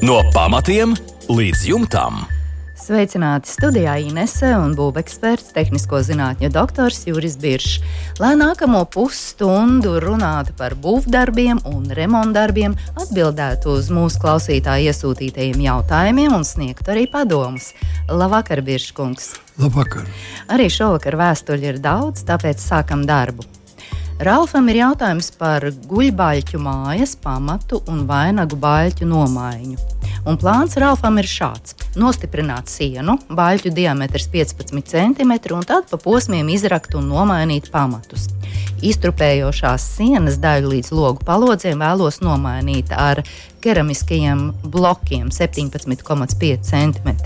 No pamatiem līdz jumtam. Sveicināti studijā Inese un būveksperts, tehnisko zinātņu doktors Juris Biršs. Lai nākamo pusstundu runātu par būvdarbiem un remontdarbiem, atbildētu uz mūsu klausītāju iesūtītajiem jautājumiem un sniegtu arī padomus. Labvakar, Birškungs! Labvakar! Arī šovakar vēstuļi ir daudz, tāpēc sākam darbu. Ralfam ir jautājums par guļbaļķu mājas pamatu un vainagu baļķu nomaiņu. Un plāns Ralfam ir šāds: nostiprināt sienu, baļķu diametrs 15 cm, un tad pa posmiem izrakt un nomainīt pamatus. Iztrupējošās sienas daļu līdz logu palodzēm vēlos nomainīt ar keramiskajiem blokiem 17,5 cm.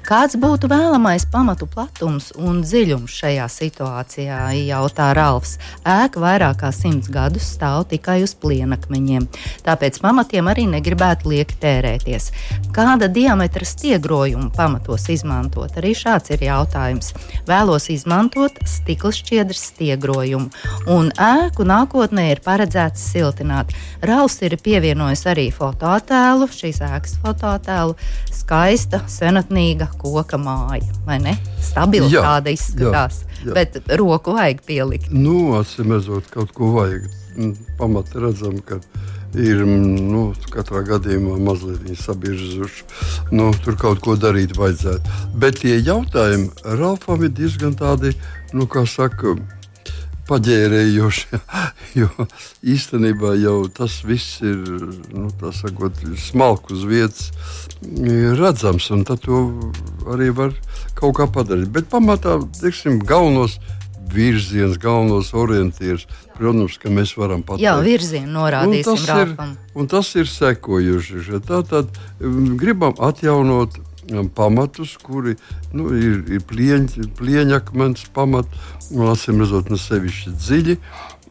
Kāds būtu vēlamais pamatu platums un dziļums šajā situācijā, jautā Ralfs. Ēka vairāk kā simts gadus stāv tikai uz plienakmeņiem, tāpēc pamatiem arī negribētu lieki tērēties. Kāda diametra stiegrojumu pamatos izmantot? Arī šāds ir jautājums. Vēlos izmantot stikla šķiedras stiegrojumu, un ēku nākotnē ir paredzēts siltināt. Ralfs ir pievienojis arī fotoattēlu, šīs ēkas fotoattēlu, skaista, senatnīga koka māja. Vai ne? Stabila jā, tāda izskatās. Jā, jā. Bet roku vajag pielikt. Nu, atsimezot, kaut ko vajag. Mm, Pamatā redzam, ka ir mm, nu, katrā gadījumā mazliet sabijuši. Nu, tur kaut ko darīt vajadzētu. Bet tie jautājumi Ralfam ir diezgan tādi, nu, kā saka, paģērējoši. Jo īstenībā jau tas viss ir nu, sakot, smalki uz vietas redzams, un to arī var kaut kā padarīt. Bet pamatā teiksim, galvenos virziens, galvenos orientierus. Protams, ka mēs varam pateikt, Jā, virzienu norādīsim un tas, ir, tas ir sekojuši. Tātad gribam atjaunot pamatus, kuri nu, ir, ir plieņ, plieņakmens pamats, un acīm redzot, ne sevišķi dziļi.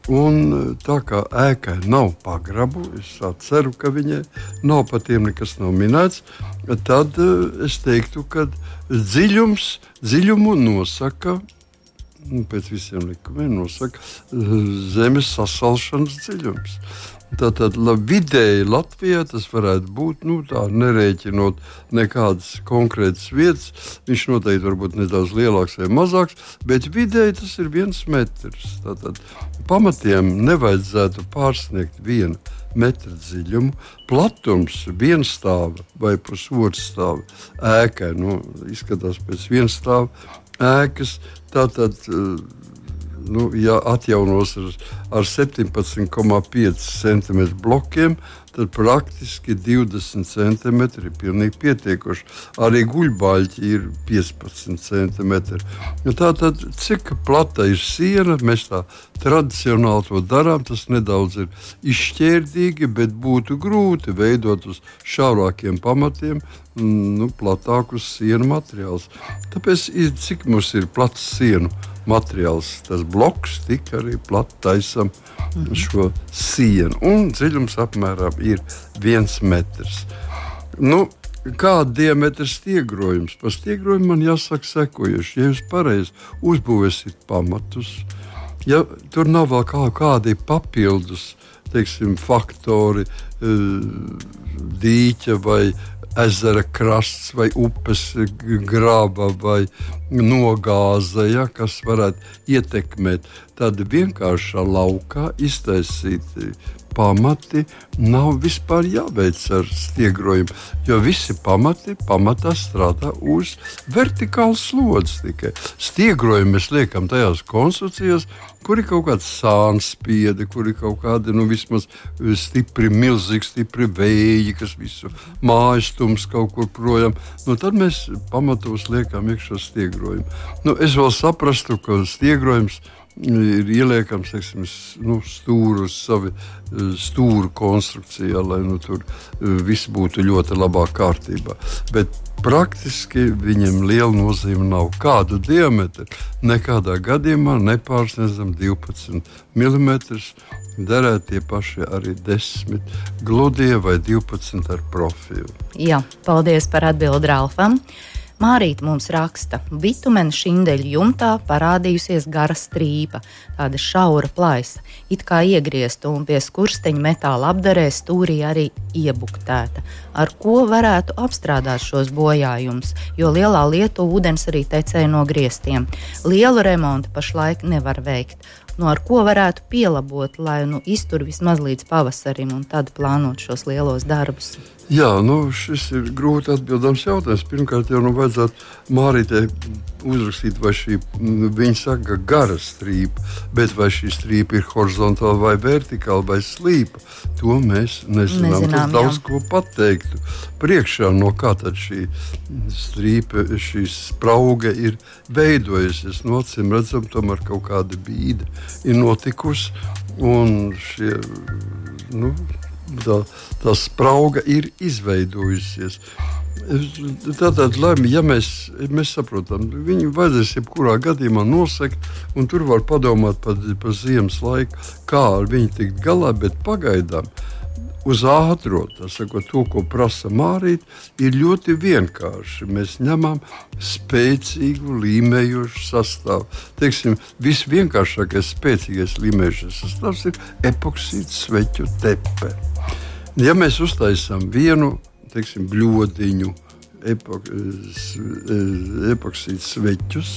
Un, tā kā ēkai nav pagrabu, es ceru, ka viņai nav pat tiem nekas nav minēts, tad es teiktu, ka dziļums, dziļumu nosaka nu, pēc visiem likumiem nosaka zemes sasalšanas dziļums. Tātad vidēji Latvijā tas varētu būt nu, tā, nerēķinot nekādas konkrētas vietas. Viņš noteikti var būt nedaudz lielāks vai mazāks, bet vidēji tas ir viens metrs. Tātad pamatiem nevajadzētu pārsniegt vienu metru dziļumu. Platums viens stāva vai pusotrs stāva ēkai. Nu, izskatās pēc viens stāva ēkas. Tātad, nu, ja atjaunos ar, ar 17,5 cm blokiem, tad praktiski 20 cm ir pilnīgi pietiekoši. Arī guļbaļķi ir 15 cm. Nu, Tātad, cik plata ir siena, mēs tā tradicionāli to darām. Tas nedaudz ir izšķērdīgi, bet būtu grūti veidot uz šaurākiem pamatiem nu, platākus sienu materiālus. Tāpēc, cik mums ir plats sienu materiāls, tas bloks, tik arī plati taisam mhm. šo sienu. Un dziļums apmēram ir viens metrs. Nu, Kāda diametra stiegrojums? Par stiegrojumu man jāsaka sekojuši. Ja jūs pareizi uzbūvēsiet pamatus, ja tur nav vēl kā, kādi papildus teiksim, faktori, eh, dīķa vai ezera krasts vai upes grāba vai nogāze, ja, kas varētu ietekmēt. Tad vienkāršā laukā iztaisīt pamati nav vispār jāveic ar stiegrojumu. Jo visi pamati pamatā strādā uz vertikālas slodzes tikai. Stiegrojumu mēs liekam tajās konstrukcijās, kur ir kaut kāda sāns spiede, kur ir kaut kādi nu, vismaz stipri, milzīgi, stipri vēji, kas visu māju stums kaut kur projām. Nu, tad mēs pamatos liekam iekšā stiegrojumu. Nu, es vēl saprastu, ka stiegrojums ir ir ieliekams teiksim, nu, stūri uz savu e, stūra konstrukcijā, lai nu, tur e, viss būtu ļoti labā kārtībā. Bet praktiski viņam liela nozīme nav. Kādu diametru nekādā gadījumā nepārsniedzam 12 mm. Derētu tie paši arī 10 gludie vai 12 ar profilu. Jā, paldies par atbildi Ralfam. Mārīt mums raksta, bitumena šindeļu jumtā parādījusies gara strīpa, tāda šaura plaisa, it kā iegriezta un pie skursteņa metāla apdarē stūrī arī iebuktēta. Ar ko varētu apstrādāt šos bojājumus, jo lielā lietu ūdens arī tecēja no griestiem. Lielu remontu pašlaik nevar veikt. Nu, ar ko varētu pielabot, lai nu, iztur vismaz līdz pavasarim un tad plānot šos lielos darbus? Jā, nu, šis ir grūti atbildams jautājums. Pirmkārt, jau nu, vajadzētu Mārītē uzrakstīt, vai šī viņa saka, gara strīpa, bet vai šī strīpa ir horizontāla vai vertikāla vai slīpa, to mēs nezinām. Nezinām, Tas daudz jā. ko pateiktu. Priekšā no kā tad šī strīpa, šī sprauga ir veidojusies. No acīm redzam, tomēr kaut kāda bīda ir notikusi. Un šie, nu, tā, tā sprauga ir izveidojusies. Tātad, laimi, ja mēs, mēs saprotam, viņu vajadzēs jebkurā gadījumā nosegt, un tur var padomāt par, par ziemas laiku, kā ar viņu tikt galā, bet pagaidām uz ātro, sakot, to, ko prasa Mārīt, ir ļoti vienkārši. Mēs ņemam spēcīgu līmējošu sastāvu. Teiksim, visvienkāršākais, spēcīgais līmējošais sastāvs ir epoksīds sveķu tepe. Ja mēs uztaisām vienu teiksim, bludiņu, epok, s- e, epoksīdu sveķus,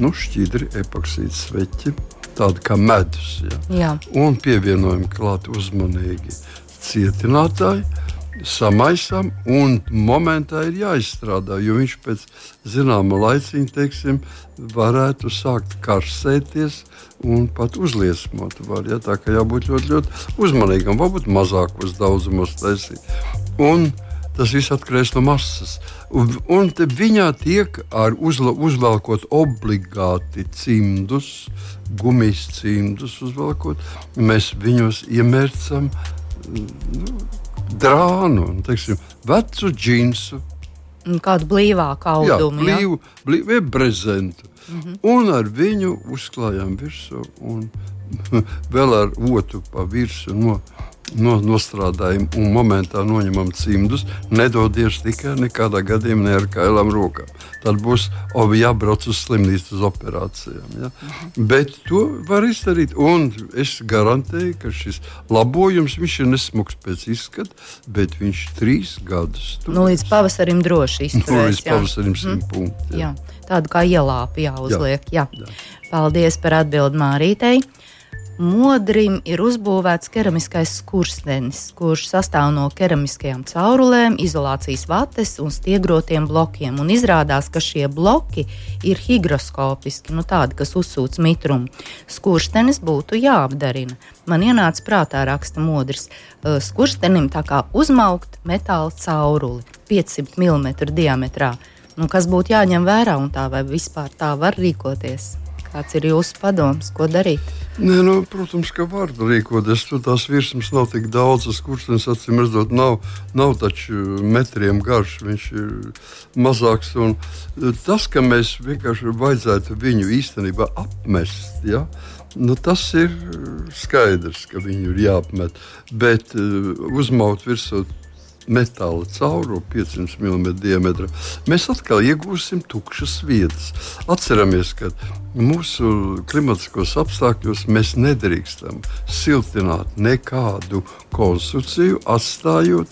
nu, šķidri epoksīdu sveķi, tādi kā medus. Ja? Jā. Un pievienojam klāt uzmanīgi cietinātāju. Samaisām, un momentā ir jāizstrādā, jo viņš pēc zināma laiciņa, teiksim, varētu sākt karsēties un pat uzliesmot. Var, ja? Tā kā jābūt ļoti, ļoti uzmanīgam, varbūt mazākos daudzumos taisīt. Un tas viss atkarīgs no masas. Un, un viņā tiek uzla, uzvelkot obligāti cimdus, gumijas cimdus uzvelkot, mēs viņus iemērcam nu, drānu, un, teiksim, vecu džinsu, Un Kādu blīvāku jā, audumu. jā? blīvu, blīvu brezentu. Mm -hmm. Un ar viņu uzklājām virsmu, un vēl ar otru pa virsmu no, no, nostrādājam, un momentā noņemam cimdus. Nedodies tikai nekādā gadījumā ne ar kailām rokām. Tad būs jābrauc uz slimnīcu uz operācijām. Ja? Mm -hmm. Bet to var izdarīt, un es garantēju, ka šis labojums viņš ir nesmugs pēc izskata, bet viņš trīs gadus Nu, līdz pavasarim droši Nu, izturēs. līdz pavasarim simt punkti. Jā, tādu kā ielāpu jāuzliek. Jā. Jā. Paldies par atbildi Mārītei. Modrim ir uzbūvēts keramiskais skurstenis, kurš sastāv no keramiskajām caurulēm, izolācijas vates un stiegrotiem blokiem. Un izrādās, ka šie bloki ir higroskopiski, nu tādi, kas uzsūc mitrumu. Skurstenis būtu jāapdarina. Man ienāca prātā raksta modrs. Skurstenim tā kā uzmaukt metāla cauruli 500 mm diametrā. Nu, kas būtu jāņem vērā un tā, vai vispār tā var rīkoties? Kāds ir jūsu padoms, ko darīt? Nē, nu, protams, ka var rīkoties. Tur tās virsmas nav tik daudzas, kuras acīm redzot, nav, nav taču metriem garš. Viņš ir mazāks. Un tas, ka mēs vienkārši vajadzētu viņu īstenībā apmest. Ja? Nu, tas ir skaidrs, ka viņu ir jāapmet. Bet uh, uzmaut virsū metāla caurule 500 mm diametrā, mēs atkal iegūsim tukšas vietas. Atceramies, ka mūsu klimatiskos apstākļos mēs nedrīkstam siltināt nekādu konstrukciju, atstājot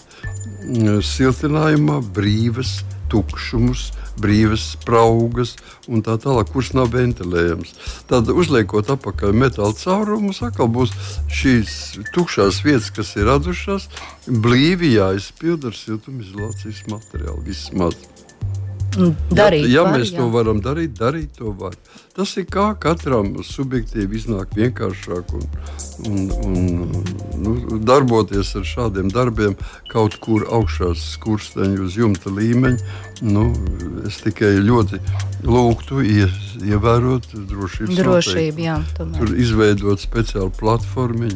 mm, siltinājumā brīvas tukšumus, brīvas spraugas un tā tālāk, kurš nav ventilējams. Tad, uzliekot apakaļ metāla caurumu, atkal būs šīs tukšās vietas, kas ir radušās, blīvi jāizpild ar siltumizolācijas materiālu vismaz. Darīt, ja, ja var, mēs jā. to varam darīt, darīt to var. Tas ir kā katram subjektīvi iznāk vienkāršāk un, un, un nu, darboties ar šādiem darbiem kaut kur augšā skursteņa uz jumta līmeņa. Nu, es tikai ļoti lūgtu ie, ievērot drošības Drošību, jā, tomēr. Tur izveidot speciālu platformu,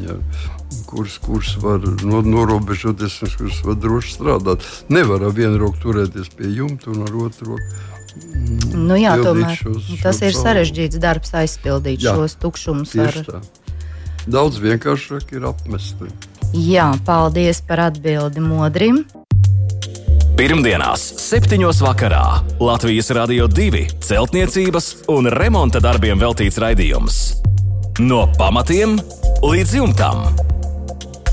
kuras, kuras var no, norobežoties un kuras var droši strādāt. Nevar ar vienu roku turēties pie jumta un ar otru roku Nu, jā, tomēr šos- tas šo ir sarežģīts darbs aizpildīt Jā, šos tukšumus. Ar... Daudz vienkāršāk ir apmest. Jā, paldies par atbildi modrim. Pirmdienās, 7. vakarā Latvijas Rādio 2 celtniecības un remonta darbiem veltīts raidījums. No pamatiem līdz jumtam.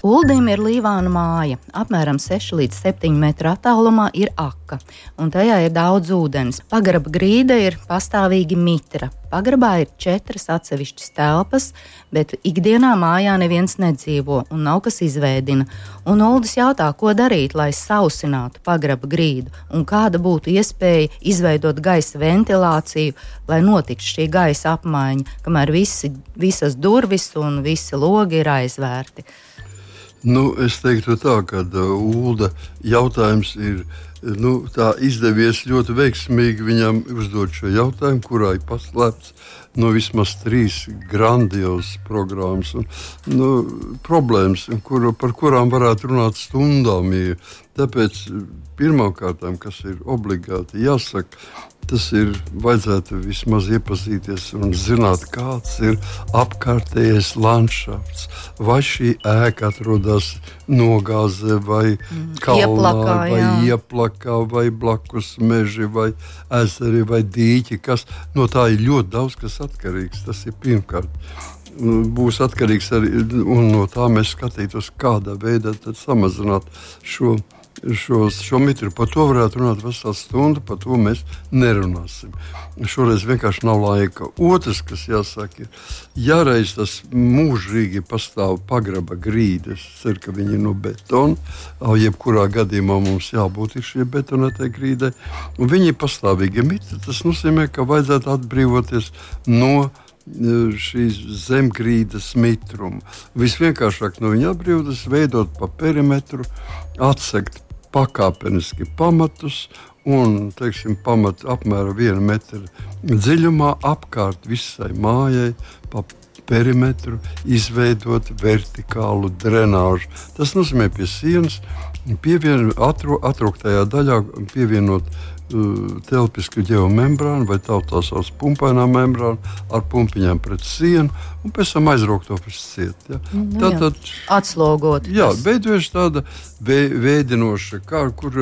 Uldim ir līvāna māja. Apmēram 6 līdz 7 metru attālumā ir aka, un tajā ir daudz ūdens. Pagraba grīda ir pastāvīgi mitra. Pagrabā ir četras atsevišķas telpas, bet ikdienā mājā neviens nedzīvo un nav kas izveidina. Un Uldis jautā, ko darīt, lai sausinātu pagraba grīdu, un kāda būtu iespēja izveidot gaisa ventilāciju, lai notiktu šī gaisa apmaiņa, kamēr visi, visas durvis un visi logi ir aizvērti. Nu, es teiktu, tā, ka uh, Ulda jautājums ir nu, izdevies ļoti veiksmīgi viņam uzdot šo jautājumu, kurā ir paslēpts nu, vismaz trīs grandiozas programmas un nu, problēmas, kur, par kurām varētu runāt stundām. Tāpēc pirmkārt, kas ir obligāti jāsaka, tas ir vajadzētu vismaz iepazīties un zināt, kāds ir apkārtējais landšafts. Vai šī ēka atrodas nogāzē, vai mm, kalnā, ieplakā, vai jā. ieplakā, vai blakus meži, vai ezeri, vai dīķi. Kas, no tā ir ļoti daudz kas atkarīgs. Tas ir pirmkārt būs atkarīgs arī no tā, mēs skatītos, kādā veidā samazināt šo šos, šo mitru. Par to varētu runāt veselu stundu, par to mēs nerunāsim. Šoreiz vienkārši nav laika. Otrs, kas jāsaka, ir, ja reiz tas mūžīgi pastāv pagraba grīdas, ceru, ka viņi ir no betona, jebkurā gadījumā mums jābūt šie betonētai grīdai, un viņi ir pastāvīgi mitri, tas nozīmē, ka vajadzētu atbrīvoties no e, šīs zemgrīdas mitruma. Visvienkāršāk no viņa atbrīvoties, veidot pa perimetru, atsekt pakāpeniski pamatus un teiksim, pamatu apmēram viena metra dziļumā apkārt visai mājai. Perimetru izveidot vertikālu drenāžu. Tas nozīmē pie sienas, pievienot atrūktajā daļā, pievienot telpisku geomembrānu vai tā tā sauc pumpainā membrānu ar pumpiņām pret sienu un pēc tam aizraukt to pēc ciet. Ja. Nu, tā tad atslogot. Jā, veidojas tāda veidinoša, kā kur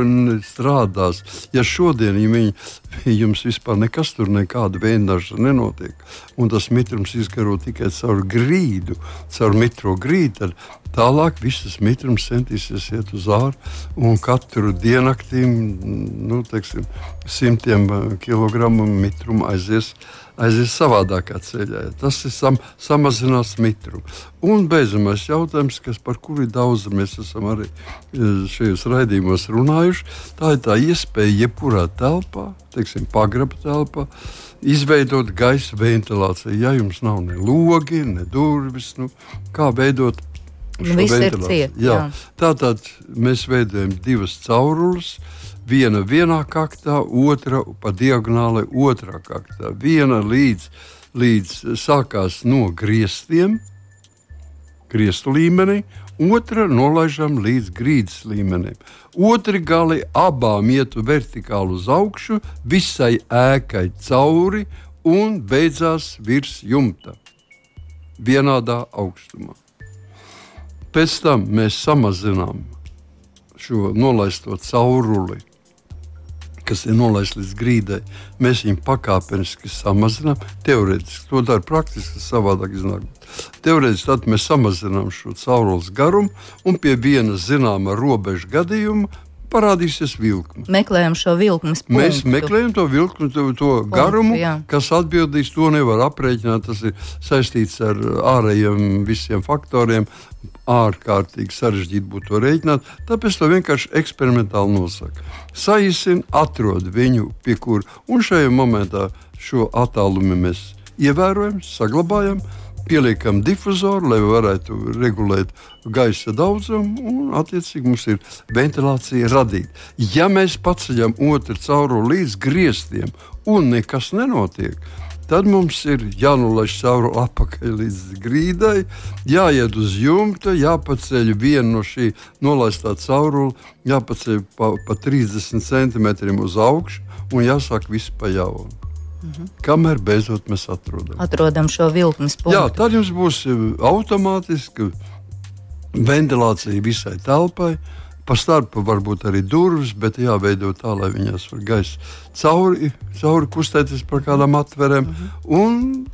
strādās. Ja šodien ja viņi, jums vispār nekas tur nekāda veidināšana nenotiek, un tas mitrums izgaro tikai caur grīdu, caur mitro grīdu, tad Tālāk visas mitrums centīsies iet uz ārā un katru diennakti nu, teiksim, simtiem kilogramu mitruma aizies, aizies savādākā ceļā. Tas ir sam, samazinās mitrumu. Un beidzamais jautājums, kas par kuru daudz mēs esam arī eh, šajos raidījumos runājuši, tā ir tā iespēja jebkurā telpā, teiksim, pagraba telpā. Izveidot gaisa ventilāciju. Ja jums nav ne logi, ne durvis, nu, kā veidot ciet, jā. Jā. Tātad mēs veidojam divas caurules. Viena vienā kaktā, otra pa diagonāli otrā kaktā. Viena līdz, līdz sākās no griestiem, griestu līmenī, otra nolaižam līdz grīdas līmenim. Otri gali abām ietu vertikāli uz augšu, visai ēkai cauri un beidzās virs jumta vienādā augstumā. Pēc tam mēs samazinām šo nolaisto cauruli, kas ir nolaists līdz grīdai. Mēs viņu pakāpeniski samazinām. Teorētiski to dara praktiski savādāk. Iznāk. Teorētiski tad mēs samazinām šo caurules garumu un pie viena zināma robeža gadījuma parādīsies vilkme. Meklējam šo vilkmes punktu. Mēs meklējam to vilkmu, to, to punktu, garumu, jā. kas atbildīs. To nevar aprēķināt. Tas ir saistīts ar ārējiem visiem faktoriem. Ārkārtīgi sarežģīti būtu to rēķināt. Tāpēc to vienkārši eksperimentāli nosaka. Saīsina, atrod viņu, pie kura. Un šajā momentā šo attālumu mēs ievērojam, saglabājam pieliekam difuzoru, lai varētu regulēt gaisa daudzumu, un attiecīgi mums ir ventilācija radīta. Ja mēs paceļam otru cauruli līdz griestiem un nekas nenotiek, tad mums ir jānolaiž cauri apakaļ līdz grīdai, jāiet uz jumta, jāpaceļ viena no šī nolaistā caurula, jāpaceļ pa, pa 30 centimetriem uz augšu un jāsāk viss pa jaunu. Mm -hmm. Kamēr beidzot mēs atrodam. atrodam šo vilkmes punktu. Jā, tad jums būs automātiski ventilācija visai telpai. Pa starpu varbūt arī durvis, bet jāveido tā, lai viņas var gaisa cauri, cauri kustēties par kādām atverēm. Mm -hmm. Un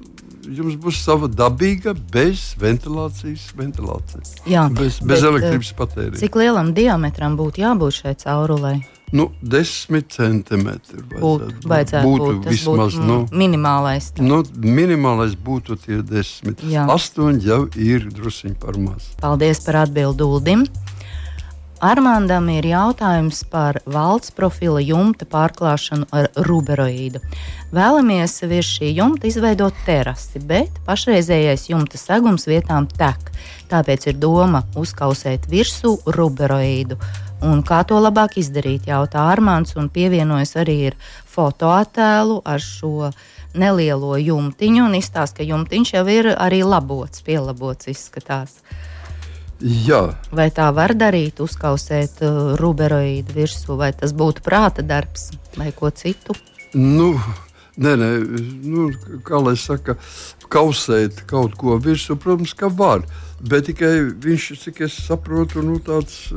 jums būs sava dabīga, bez ventilācijas ventilācija. Jā, bez, bez bet, elektrības patēriņa. Cik lielam diametram būtu jābūt šai caurulē? Nu, desmit centimetri būtu, vajadzētu būtu būt, vismaz. Būtu, nu, minimālais. Tā. Nu, minimālais būtu tie desmit. Jā. Astoņi jau ir drusiņi par maz. Paldies par atbildi Uldim. Armandam ir jautājums par valsts profila jumta pārklāšanu ar ruberoīdu. Vēlamies virs šī jumta izveidot terasi, bet pašreizējais jumta segums vietām tek. Tāpēc ir doma uzkausēt virsū ruberoīdu. Un kā to labāk izdarīt, jautā Armāns, un pievienojas arī ar fotoattēlu ar šo nelielo jumtiņu, un izstāsta, ka jumtiņš jau ir arī labots, pielabots izskatās. Jā. Vai tā var darīt, uzkausēt uh, ruberoīdu virsū, vai tas būtu prāta darbs vai ko citu? Nu, nē, nē, nu, kā lai saka, kausēt kaut ko virsū, protams, ka var. Bet tikai viņš, cik es saprotu, nu, tāds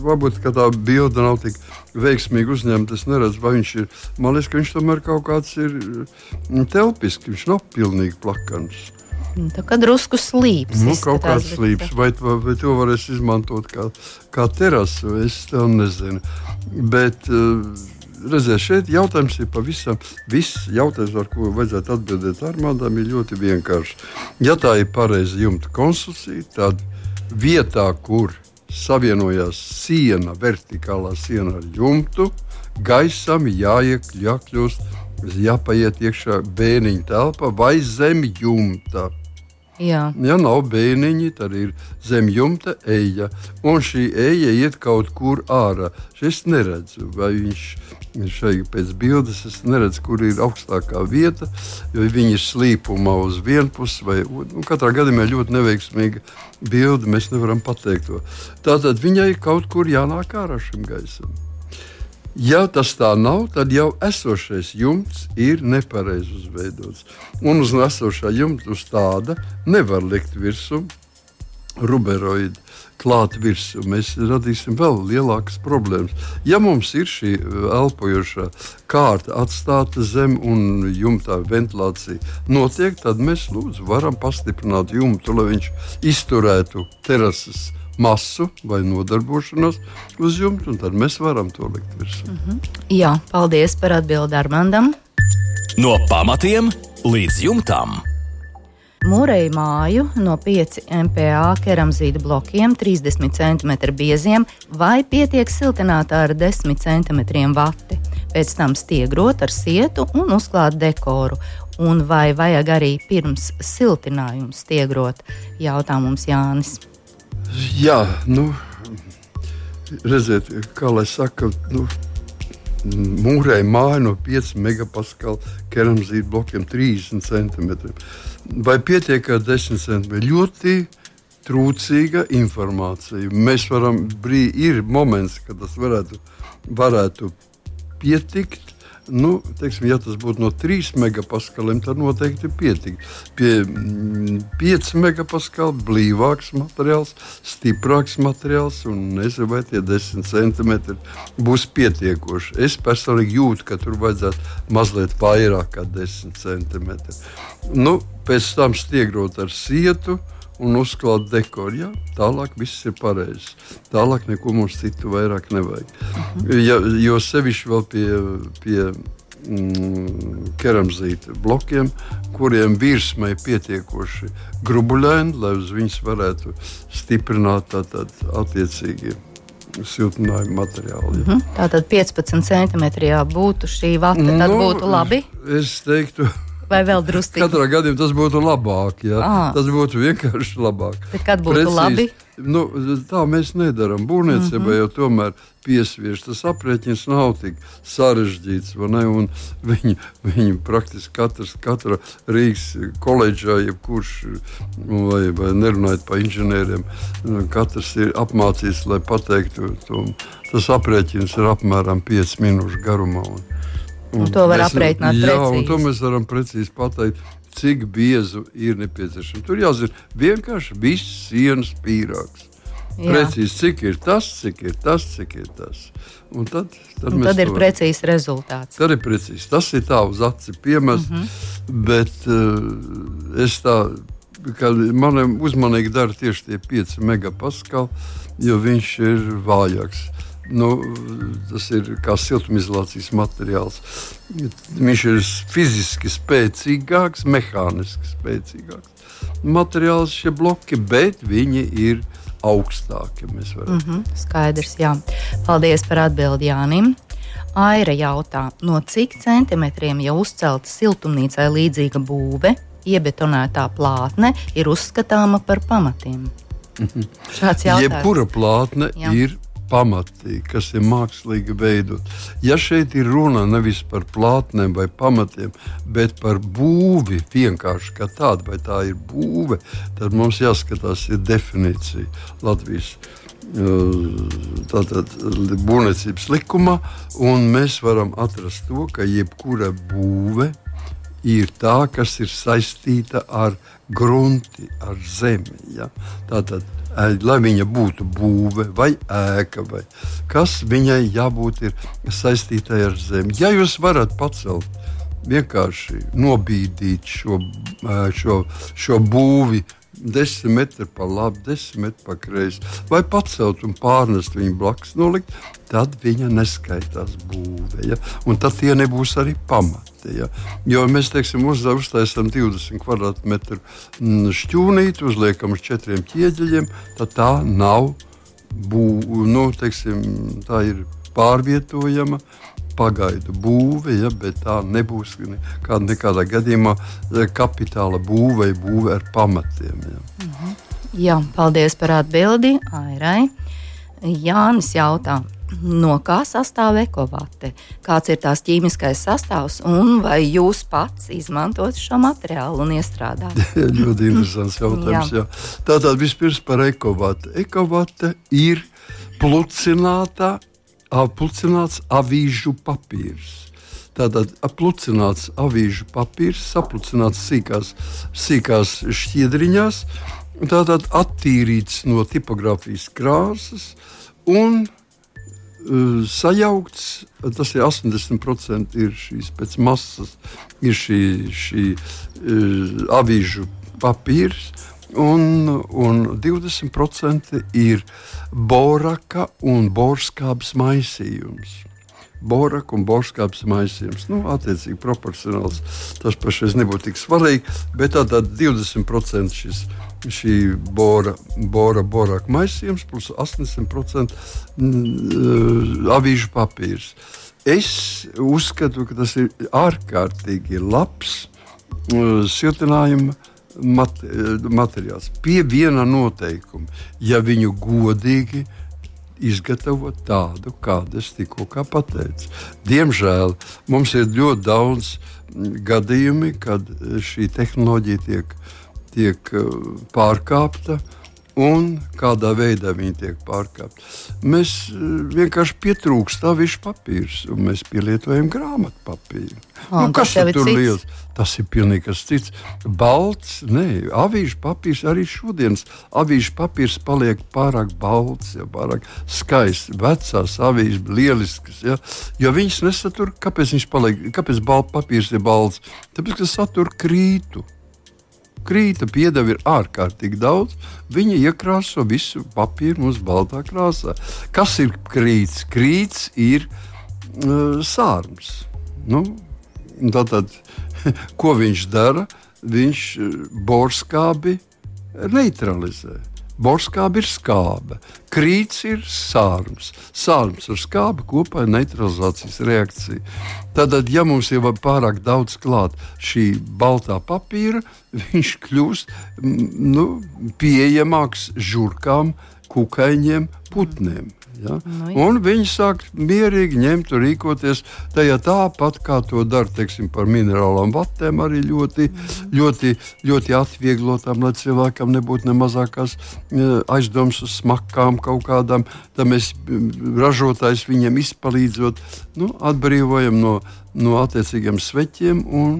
varbūt tā bilde nav tik veiksmīgi uzņemta. Es neredzu, vai viņš ir. Man liekas, ka viņš tomēr kaut kāds ir mm, telpisks, viņš nav pilnīgi plakans. Nu, tā kā drusku slīps. Nu, kaut kāds slīps, vai, vai, vai to varēs izmantot kā, kā terasu, es to nezinu. Bet, uh, redziet, šeit jautājums ir pavisam viss. Jautājums, ar ko vajadzētu atbildēt armādām, ir ļoti vienkāršs. Ja tā ir pareiza jumta konstrukcija, tad vietā, kur savienojās siena, vertikālā siena ar jumtu, gaisam jāiekļūst, jāpaiet iekšā bēniņa telpa vai zem jumta. Jā. Ja nav bēniņi, tad ir zem jumta eja. Un šī eja iet kaut kur ārā. Es neredzu, vai viņš šeit pēc bildes, es neredzu, kur ir augstākā vieta. Viņi ir slīpumā uz vienu pusi, vai nu, katrā gadījumā ļoti neveiksmīga bilde. Mēs nevaram pateikt to. Tātad viņai kaut kur jānāk ārā šim gaisam. Ja tas tā nav, tad jau esošais jumts ir nepareizi uzveidots. Un uz esošā jumta uz tāda nevar likt virsū ruberoidu. Klāt virsū mēs radīsim vēl lielākas problēmas. Ja mums ir šī uh, elpojošā kārta atstāta zem un jumtā ventilācija notiek, tad mēs lūdzu varam pastiprināt jumtu, lai viņš izturētu terases masu vai nodarbošanos uz jumta, un tad mēs varam to likt virsū. Mm -hmm. Jā, paldies par atbildi Armandam. No pamatiem līdz jumtam. Mūreja māju no 5 MPA keramzīta blokiem, 30 cm bieziem, vai pietiek siltināta ar 10 cm vati. Pēc tam stiegrot ar sietu un uzklāt dekoru. Un vai vajag arī pirms siltinājuma stiegrot? Jautā mums Jānis. Jā, nu, redziet, kā lai saka, nu, mūrēja māja no 5 megapaskalu keramzīta blokiem 30 centimetriem. Vai pietiek ar 10 centimetriem? Ļoti trūcīga informācija. Mēs varam, brī, ir moments, kad tas varētu, varētu pietikt, Nu, teiksim, ja tas būtu no 3 megapaskaliem, tad noteikti pietika. Pie 5 mm, megapaskalu blīvāks materiāls, stiprāks materiāls, un nezinu, vai tie 10 centimetri būs pietiekoši. Es personīgi jūtu, ka tur vajadzētu mazliet vairāk kā 10 centimetri. Nu, pēc tam stiegrot ar sietu un uzklāt dekoru. Ja? Tālāk viss ir pareizi. Tālāk neko mums citu vairāk nevajag. Mhm. ja, jo sevišķi vēl pie, pie mm, keramzīta blokiem, kuriem virsma ir pietiekoši grubuļaini, lai uz viņas varētu stiprināt tātad attiecīgi. Siltinājuma materiāli. Ja. Mm -hmm. Tātad 15 centimetrā būtu šī vata, tad nu, būtu labi. Es teiktu, Vai vēl drusku? Katrā gadījumā tas būtu labāk. Ja? Ah. Tas būtu vienkārši labāk. Bet kad būtu Precīzi, labi? Nu, tā mēs nedarām. Būvniecībā mm -hmm. jau tomēr piesviež. Tas aprēķins nav tik sarežģīts. Viņi, viņi praktiski katrs, katra Rīgas koledžā, jebkurš, nu, vai, vai nerunājot par inženieriem, nu, katrs ir apmācīts, lai pateiktu to. Tas aprēķins ir apmēram 5 minūšu garumā. Un, Un to var aprēķināt jā, precīzi. Jā, to mēs varam precīzi pateikt, cik biezu ir nepieciešams. Tur jāzina vienkārši viss sienas pīrāgs. Jā. Precīzi, cik ir tas, cik ir tas, cik ir tas. Un tad, tad, un tad ir precīzs rezultāts. Tad ir precīzi. Tas ir tā uz aci piemests, mm -hmm. bet uh, es tā, ka manam uzmanīgi dara tieši tie 5 megapaskali, jo viņš ir vājāks. Nu, tas ir kā siltumizolācijas materiāls. Viņš ir fiziski spēcīgāks, mehāniski spēcīgāks materiāls, šie bloki, bet viņi ir augstāki. Mm -hmm, skaidrs, jā. Paldies par atbildi Jānim. Aira jautā, no cik centimetriem jau uzcelta siltumnīcai līdzīga būve, iebetonētā plātne ir uzskatāma par pamatiem? Šāds jautājums. Jebkura plātne Jā. ir pamatīgi, kas ir mākslīgi veidot. Ja šeit ir runa nevis par plātnēm vai pamatiem, bet par būvi vienkārši kā tādu, vai tā ir būve, tad mums jāskatās, ir definīcija Latvijas. Tātad būvniecības likumā, un mēs varam atrast to, ka jebkura būve ir tā, kas ir saistīta ar grunti, ar zemi. Ja? Tātad lai viņa būtu būve vai ēka, vai kas viņai jābūt saistītai ar zemi. Ja jūs varat pacelt, vienkārši nobīdīt šo, šo, šo būvi. Desmit metri pa labi, desmit metri pa kreisi, vai pacelt un pārnest viņu blakus, nolikt, tad viņa neskaitās būve. Ja? Un tad tie nebūs arī pamati vērtē. Ja? Jo mēs teiksim, uz, uztaisām 20 km2 mm, šķūnīti, uzliekam uz četriem ķieģeļiem, tad tā nav būva. Nu, teiksim, tā ir pārvietojama pagaidu būve, ja, bet tā nebūs nekādā, nekādā gadījumā kapitāla būve, būve ar pamatiem. Ja. Mm -hmm. Jā, paldies par atbildi Airai. Jānis jautā, no kā sastāv ekovate, kāds ir tās ķīmiskais sastāvs un vai jūs pats izmantojat šo materiālu un iestrādājat? ļoti interesants jautājums. jā. Jā. Tātad vispirms par ekovate. Ekovate ir plucināta, plucināts avīžu papīrs. Tātad aplucināts avīžu papīrs, saplucināts sīkās, sīkās šķiedriņās, tātad attīrīts no tipogrāfijas krāsas un sajaukts. Tas ir 80% ir šīs pēc masas, ir šī, šī uh, avīžu papīrs. Un, un 20% ir boraka un borskābes maisījums. Boraka un borskābes maisījums. Nu, attiecīgi proporcionāls. Tas pašais nebūtu tik svarīgi, bet tātad 20% šis ir šī bora, bora borāka maisījums plus 80% mm, avīžu papīrs. Es uzskatu, ka tas ir ārkārtīgi labs siltinājuma materiāls. Pie viena noteikuma, ja viņu godīgi izgatavot tādu, kādu es tikko pateicu. Diemžēl mums ir ļoti daudz gadījumi, kad šī tehnoloģija tiek tiek eh, pārkāpta un kādā veidā viņi tiek pārkāpti. Mēs eh, vienkārši pietrūkst avišu papīrs, un mēs pielietojam grāmatu papīru. O, nu, kas tur ir liels? Tas ir pilnīgi kas cits. Balts, nē, avīžu papīrs arī šodienas avīžu papīrs paliek pārāk balts, ja pārāk skaists. Vecās avīzes, lieliskas, ja, jo viņas nesatur, kāpēc viņš paliek, kāpēc balts papīrs ir balts? Tāpēc, ka satur krītu krīta piedeva ir ārkārtīgi daudz. Viņa iekrāso visu papīru mums baltā krāsā. Kas ir krīts? Krīts ir uh, sārms. Nu, tātad, ko viņš dara? Viņš uh, borskābi neutralizē. Borskāba ir skābe, krīts ir sārums. Sārums ar skābi kopā ir neutralizācijas reakcija. Tātad, ja mums jau ir pārāk daudz klāt šī baltā papīra, viņš kļūst nu, pieejamāks žurkām, kukaiņiem, putniem. Ja? Nu, jā. un viņi sāk mierīgi ņemt, rīkoties tajā tāpat, kā to dara teiksim, par minerālām vatēm, arī ļoti, mm. ļoti, ļoti atvieglotām, lai cilvēkam nebūtu ne mazākās aizdomas uz smakām kaut kādām. Tad mēs ražotājs viņiem izpalīdzot, nu, atbrīvojam no, no attiecīgiem sveķiem, un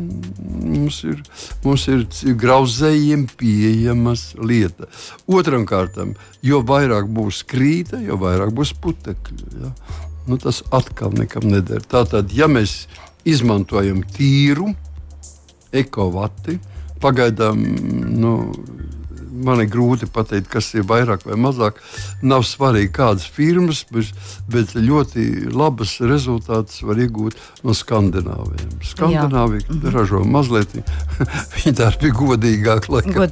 mums ir, mums ir grauzējiem pieejamas lieta. Otram kārtam, jo vairāk būs krīta, jo vairāk būs putekļi. Ja? Nu, tas atkal nekam neder. Tātad, ja mēs izmantojam tīru ekovati, pagaidām nu, man ir grūti pateikt, kas ir vairāk vai mazāk. Nav svarīgi, kādas firmas, bet, bet ļoti labas rezultātus var iegūt no Skandināviem. Skandināvija mm -hmm. ražo mazliet, viņi tā bija godīgāk, laikam,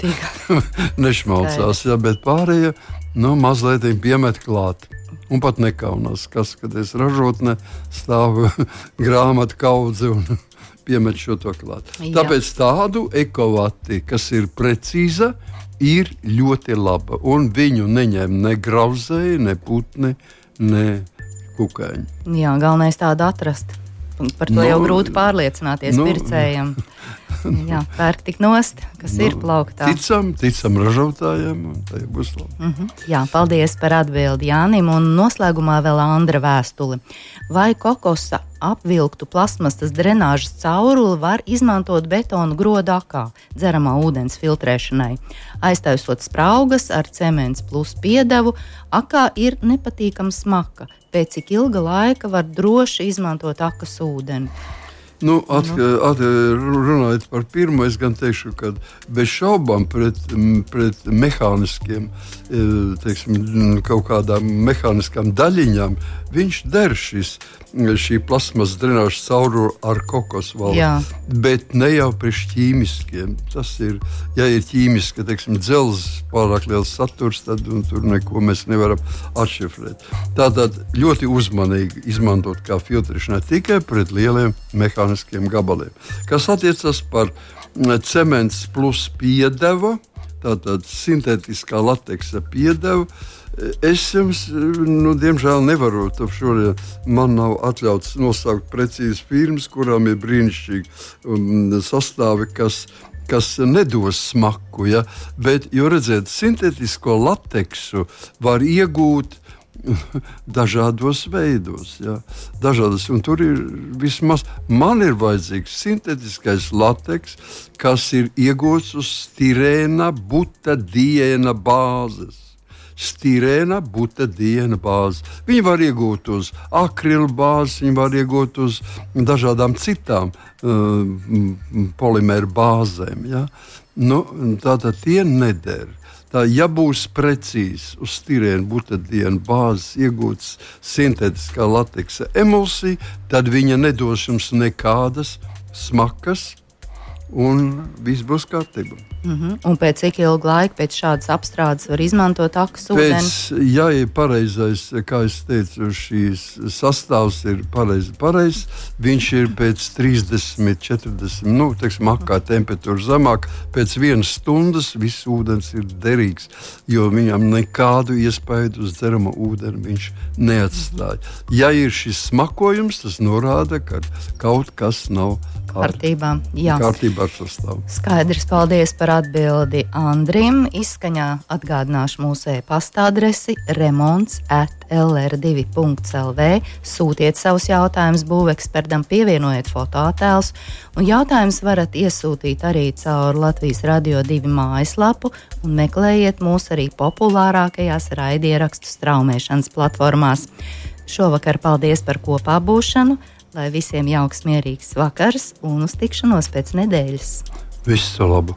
nešmaucās, ja, bet pārējie nu, mazliet piemet klāt. Un pat nekaunās, kas, kad es ražotnē stāvu grāmatu kaudzi un piemet šo to klāt. Jā. Tāpēc tādu ekovati, kas ir precīza, ir ļoti laba. Un viņu neņem ne grauzēji, ne putni, ne kukaiņi. Jā, galvenais tādu atrast. Par to nu, jau grūti pārliecināties nu, pircējiem. Jā, pērk tik nost, kas nu, ir plauktā. Ticam, ticam ražotājiem, un tā būs labi. Mm -hmm. Jā, paldies par atbildi Jānim, un noslēgumā vēl Andra vēstuli. Vai kokosa apvilktu plasmasas drenāžas cauruli var izmantot betonu grodakā, dzeramā ūdens filtrēšanai. Aiztaisot spraugas ar cements plus piedevu, akā ir nepatīkama smaka, pēc cik ilga laika var droši izmantot akas ūdeni. Nu, at, nu. At, runājot par pirmo, es gan teikšu, ka bez šaubām pret, pret mehāniskiem, e, teiksim, kaut kādām mehāniskām daļiņām, viņš der šis, šī plasmas drenāžas caurule ar kokos valdu. Bet ne jau priekš ķīmiskiem. Tas ir, ja ir ķīmiski, teiksim, dzelzs pārāk liels saturs, tad tur neko mēs nevaram atšifrēt. Tātad ļoti uzmanīgi izmantot kā filtrēšanai tikai pret lieliem mehāniskiem gabaliem. Kas attiecas par cements plus piedevu, tātad sintētiskā lateksa piedevu. Es jums, nu, diemžēl, nevaru to šodien. Man nav atļauts nosaukt precīzi firmas, kurām ir brīnišķīgi um, sastāvi, kas, kas nedos smaku. Ja? Bet, jo redziet, sintētisko lateksu var iegūt dažādos veidos. Ja? Dažādas, tur ir vismaz man ir vajadzīgs sintētiskais lateks, kas ir iegūts uz stirēna, butadiena bāzes. Stirēna, butadiena bāzes. Viņi var iegūt uz akrila bāzes, viņi var iegūt uz dažādām citām uh, polimēru bāzēm. Ja? Nu, Tātad tie neder. Tā, ja būs precīzi uz stīrēna butadiena bāzes iegūts sintētiskā lateksa emulsija, tad viņa nedos jums nekādas smakas, un viss būs kārtībā. Mm -hmm. Un pēc cik ilga laika pēc šādas apstrādes var izmantot akas ūdeni? Ja ir pareizais, kā es teicu, šīs sastāvs ir pareizi, pareiz, viņš ir pēc 30, 40, nu, teiksim, akā temperatūra zemāk, pēc vienas stundas viss ūdens ir derīgs, jo viņam nekādu iespēju uz dzeramo ūdeni viņš neatstāja. Ja ir šis smakojums, tas norāda, ka kaut kas nav kārtībā. Kārtībā ar sastāvu. Skaidrs, paldies par atbildi Andrim. Izskaņā atgādināšu mūsu e-pasta adresi remonds at lr2.lv. Sūtiet savus jautājumus būvekspertam, pievienojiet fotoattēlus, un jautājumus varat iesūtīt arī caur Latvijas Radio 2 mājaslapu un meklējiet mūs arī populārākajās raidierakstu straumēšanas platformās. Šovakar paldies par kopā būšanu, lai visiem jauks, mierīgs vakars un uz tikšanos pēc nedēļas. Visu labu!